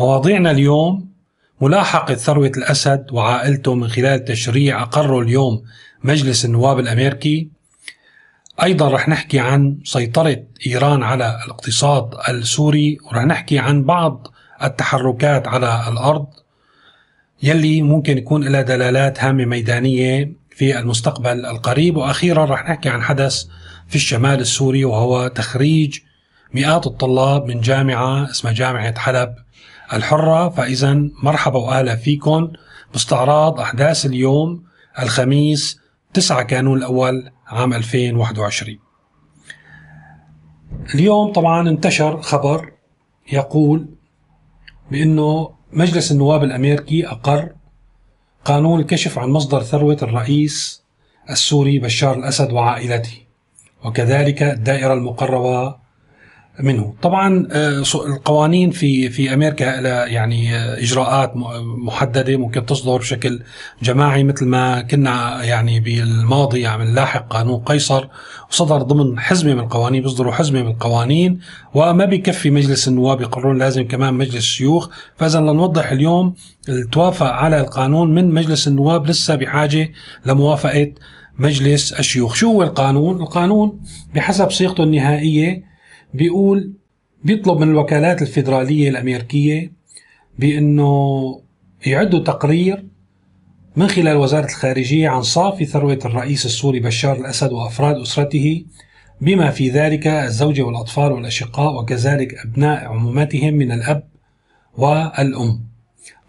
مواضيعنا اليوم ملاحقة ثروة الأسد وعائلته من خلال تشريع أقره اليوم مجلس النواب الأمريكي. أيضا رح نحكي عن سيطرة إيران على الاقتصاد السوري ورح نحكي عن بعض التحركات على الأرض يلي ممكن يكون لها دلالات هامة ميدانية في المستقبل القريب. وأخيرا رح نحكي عن حدث في الشمال السوري وهو تخريج مئات الطلاب من جامعة اسمها جامعة حلب. الحرة فإذا مرحبا وأهلا فيكم. باستعراض أحداث اليوم الخميس 9 كانون الأول عام 2021 اليوم طبعا انتشر خبر يقول بأنه مجلس النواب الأمريكي أقر قانون الكشف عن مصدر ثروة الرئيس السوري بشار الأسد وعائلته وكذلك الدائرة المقربة منه. طبعا آه، القوانين في في أمريكا يعني آه، إجراءات محددة ممكن تصدر بشكل جماعي مثل ما كنا يعني بالماضي عم يعني نلاحق قانون قيصر وصدر ضمن حزمة من القوانين بيصدروا حزمة من القوانين وما بيكفي مجلس النواب يقررون لازم كمان مجلس الشيوخ فاذا لنوضح اليوم التوافق على القانون من مجلس النواب لسه بحاجة لموافقة مجلس الشيوخ. شو هو القانون؟ القانون بحسب صيغته النهائية بيقول بيطلب من الوكالات الفيدرالية الأمريكية بأنه يعدوا تقرير من خلال وزارة الخارجية عن صافي ثروة الرئيس السوري بشار الأسد وأفراد أسرته بما في ذلك الزوجه والأطفال والأشقاء وكذلك أبناء عمومتهم من الأب والأم.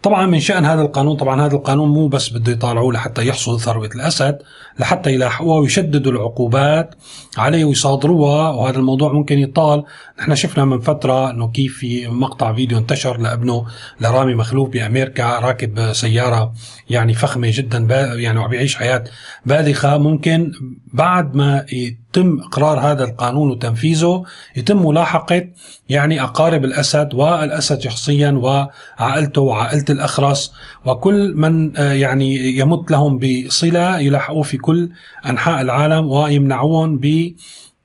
طبعا من شأن هذا القانون طبعا هذا القانون مو بس بده يطالعوه لحتى يحصل ثروة الأسد لحتى يلاحقوها ويشددوا العقوبات عليه ويصادروها وهذا الموضوع ممكن يطال. نحن شفنا من فترة أنه كيف في مقطع فيديو انتشر لابنه لرامي مخلوف بأمريكا راكب سيارة يعني فخمة جدا يعني وعم بيعيش حياة باذخة ممكن بعد ما يتم إقرار هذا القانون وتنفيذه يتم ملاحقة يعني أقارب الأسد والأسد شخصيا وعائلته وعائلة الأخرس وكل من آه، يعني يمت لهم بصلة يلاحقوه في كل أنحاء العالم ويمنعوهم ب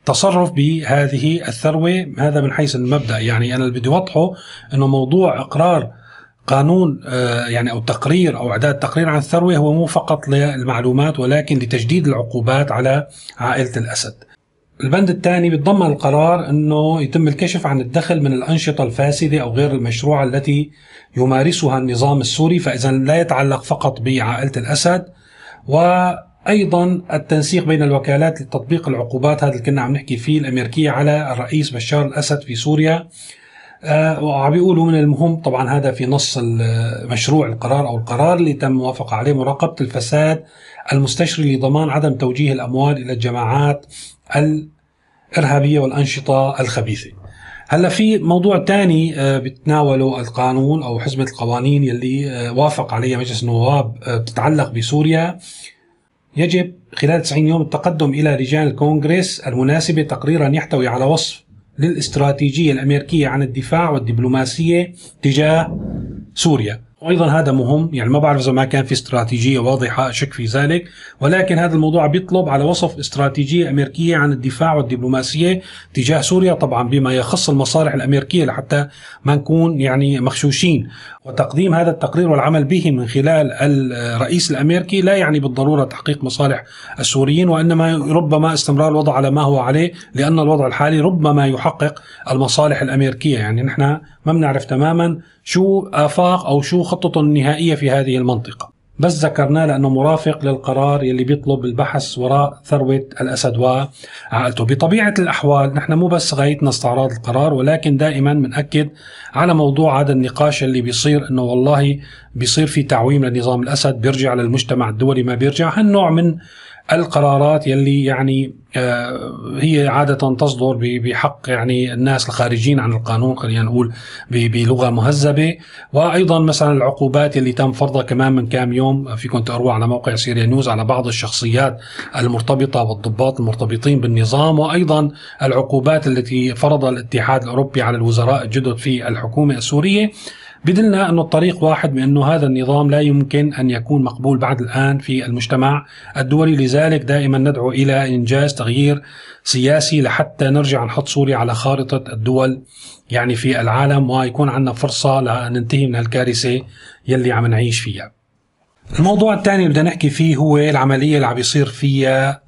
تصرف بهذه الثروة. هذا من حيث المبدأ. يعني أنا اللي بدي أوضحه أنه موضوع إقرار قانون آه، يعني أو تقرير أو إعداد تقرير عن الثروة هو مو فقط للمعلومات ولكن لتجديد العقوبات على عائلة الأسد. البند الثاني بيتضمن القرار إنه يتم الكشف عن الدخل من الأنشطة الفاسدة أو غير المشروعة التي يمارسها النظام السوري فاذا لا يتعلق فقط بعائلة الأسد وأيضا التنسيق بين الوكالات لتطبيق العقوبات هذا اللي كنا عم نحكي فيه الأمريكية على الرئيس بشار الأسد في سوريا وعم بيقولوا من المهم طبعا هذا في نص مشروع القرار أو القرار اللي تم موافقة عليه مراقبة الفساد المستشري لضمان عدم توجيه الأموال إلى الجماعات الإرهابية والأنشطة الخبيثة. هلا في موضوع ثاني آه بتناوله القانون أو حزمه القوانين يلي آه وافق عليها مجلس النواب آه بتتعلق بسوريا يجب خلال 90 يوم التقدم إلى لجان الكونغرس المناسبة تقريرا يحتوي على وصف للاستراتيجية الأمريكية عن الدفاع والدبلوماسية تجاه سوريا. وأيضا هذا مهم يعني ما بعرف إذا ما كان في استراتيجية واضحة أشك في ذلك. ولكن هذا الموضوع بيطلب على وصف استراتيجية أمريكية عن الدفاع والدبلوماسية تجاه سوريا طبعا بما يخص المصالح الأمريكية لحتى ما نكون يعني مخشوشين. وتقديم هذا التقرير والعمل به من خلال الرئيس الأمريكي لا يعني بالضرورة تحقيق مصالح السوريين وإنما ربما استمرار الوضع على ما هو عليه لأن الوضع الحالي ربما يحقق المصالح الأمريكية. يعني نحن ما بنعرف تماما شو آفاق أو شو خطته النهائيه في هذه المنطقة. بس ذكرناه لأنه مرافق للقرار يلي بيطلب البحث وراء ثروة الاسد وعائلته، بطبيعة الأحوال نحن مو بس غايتنا استعراض القرار ولكن دائما بناكد على موضوع هذا النقاش اللي بيصير إنه والله بيصير في تعويم لنظام الأسد بيرجع للمجتمع الدولي ما بيرجع، هالنوع من القرارات يلي يعني آه، هي عادة تصدر بحق يعني الناس الخارجين عن القانون خلينا نقول بلغة مهذبة. وأيضا مثلا العقوبات اللي تم فرضها كمان من كام يوم فيكم تقروا على موقع سيريا نيوز على بعض الشخصيات المرتبطة والضباط المرتبطين بالنظام. وأيضا العقوبات التي فرضها الاتحاد الأوروبي على الوزراء الجدد في الحكومة السورية. بدلنا أنه الطريق واحد بأنه هذا النظام لا يمكن أن يكون مقبول بعد الآن في المجتمع. الدولي لذلك دائما ندعو إلى إنجاز تغيير سياسي لحتى نرجع نحط سوريا على خارطة الدول يعني في العالم ويكون عندنا فرصة لننتهي من هالكارثة يلي عم نعيش فيها. الموضوع الثاني اللي بدنا نحكي فيه هو العملية اللي عم يصير فيها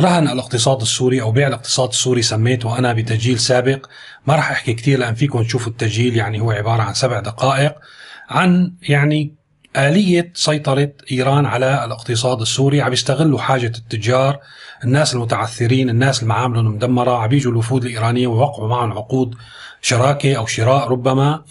رهن الاقتصاد السوري أو بيع الاقتصاد السوري سميته أنا بتسجيل سابق. ما راح أحكي كثير لأن فيكم تشوفوا التسجيل يعني هو عبارة عن سبع دقائق عن يعني آلية سيطرة إيران على الاقتصاد السوري. عم يستغلوا حاجة التجار الناس المتعثرين الناس اللي معاملهم مدمرة عم يجوا الوفود الإيرانية ويوقعوا معهم عقود شراكة أو شراء ربما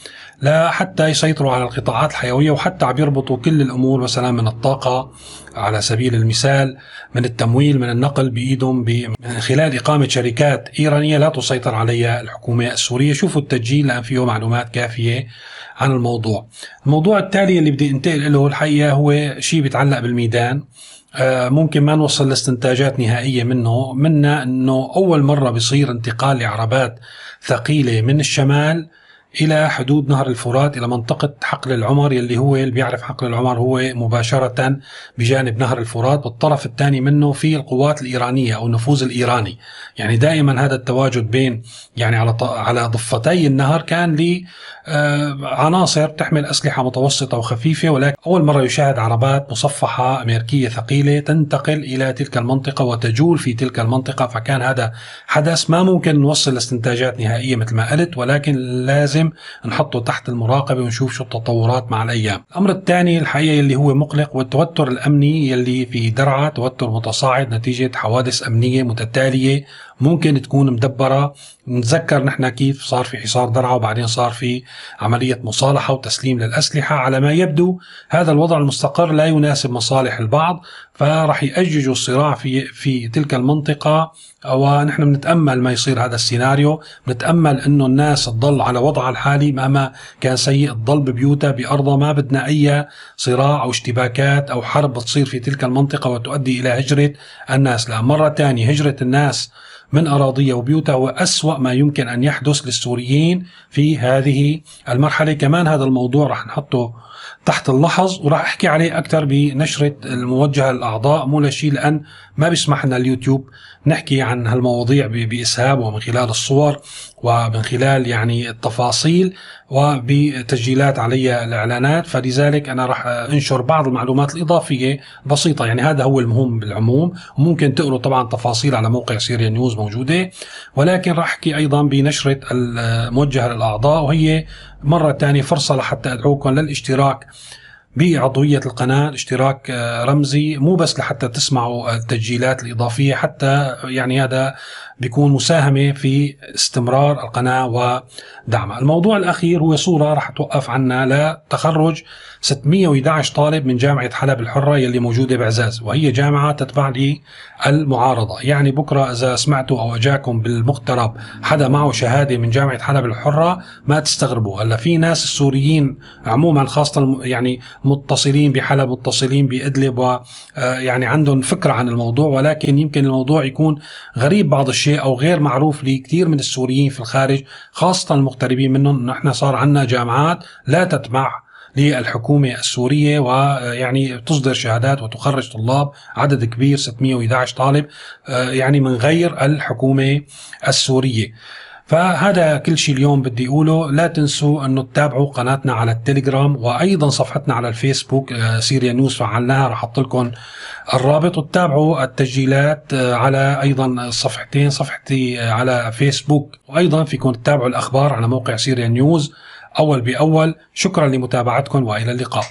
لحتى يسيطروا على القطاعات الحيوية وحتى عم يربطوا كل الأمور مثلا من الطاقة على سبيل المثال من التمويل من النقل بإيدهم من خلال إقامة شركات إيرانية لا تسيطر عليها الحكومة السورية. شوفوا التسجيل لأن فيه معلومات كافية عن الموضوع. الموضوع التالي اللي بدي أنتقل له الحقيقة هو شيء بيتعلق بالميدان. ممكن ما نوصل لاستنتاجات نهائية منه. منا أنه أول مرة بيصير انتقال لعربات ثقيلة من الشمال إلى حدود نهر الفرات إلى منطقة حقل العمر يلي هو اللي بيعرف حقل العمر هو مباشرة بجانب نهر الفرات والطرف الثاني منه في القوات الإيرانية أو النفوذ الإيراني. يعني دائما هذا التواجد بين يعني على على ضفتي النهر كان لي آه، عناصر تحمل أسلحة متوسطة وخفيفة ولكن أول مرة يشاهد عربات مصفحة أمريكية ثقيلة تنتقل إلى تلك المنطقة وتجول في تلك المنطقة فكان هذا حدث ما ممكن نوصل لاستنتاجات نهائية مثل ما قلت ولكن لازم لازم نحطه تحت المراقبة ونشوف شو التطورات مع الأيام. الأمر الثاني الحقيقة اللي هو مقلق والتوتر الأمني يلي في درعا توتر متصاعد نتيجة حوادث أمنية متتالية ممكن تكون مدبرة. نتذكر نحن كيف صار في حصار درعا وبعدين صار في عملية مصالحة وتسليم للأسلحة. على ما يبدو هذا الوضع المستقر لا يناسب مصالح البعض فراح يأججوا الصراع في في تلك المنطقة. ونحن بنتأمل ما يصير هذا السيناريو. بنتأمل إنه الناس تضل على وضعها الحالي مهما كان سيء. تضل ببيوتها بأرضها ما بدنا أي صراع أو اشتباكات أو حرب تصير في تلك المنطقة وتؤدي إلى هجرة الناس. لأن مرة ثانية هجرة الناس من أراضيها وبيوتها هو أسوأ ما يمكن أن يحدث للسوريين في هذه المرحلة. كمان هذا الموضوع رح نحطه تحت اللحظ وراح أحكي عليه أكثر بنشرة الموجهة للأعضاء. مو لشيء لأن ما بيسمح لنا اليوتيوب نحكي عن هالمواضيع بإسهاب ومن خلال الصور ومن خلال يعني التفاصيل وبتسجيلات علي الإعلانات. فلذلك أنا راح أنشر بعض المعلومات الإضافية بسيطة. يعني هذا هو المهم بالعموم. وممكن تقروا طبعا تفاصيل على موقع سيريا نيوز موجودة. ولكن راح أحكي أيضا بنشرة الموجهة للأعضاء وهي مرة ثانية فرصة لحتى أدعوكم للاشتراك. بعضوية القناة اشتراك آه، رمزي مو بس لحتى تسمعوا التسجيلات الإضافية حتى يعني هذا بيكون مساهمة في استمرار القناة ودعمها. الموضوع الأخير هو صورة رح توقف عنا لتخرج 611 طالب من جامعة حلب الحرة يلي موجودة بعزاز وهي جامعة تتبع للمعارضة يعني بكرة إذا سمعتوا أو أجاكم بالمغترب حدا معه شهادة من جامعة حلب الحرة ما تستغربوا. هلا في ناس السوريين عموما خاصة يعني متصلين بحلب متصلين بإدلب ويعني آه، عندهم فكرة عن الموضوع ولكن يمكن الموضوع يكون غريب بعض الشيء أو غير معروف لكثير من السوريين في الخارج خاصة المغتربين منهم. نحن صار عندنا جامعات لا تتبع للحكومة السورية ويعني تصدر شهادات وتخرج طلاب عدد كبير 611 طالب آه، يعني من غير الحكومة السورية. فهذا كل شيء اليوم بدي أقوله. لا تنسوا أنه تتابعوا قناتنا على التليجرام وأيضا صفحتنا على الفيسبوك آه، Syria News فعلناها رح أحط لكم الرابط. وتتابعوا التسجيلات آه، على أيضا الصفحتين صفحتي على فيسبوك. وأيضا فيكم تتابعوا الأخبار على موقع Syria News أول بأول. شكرا لمتابعتكم وإلى اللقاء.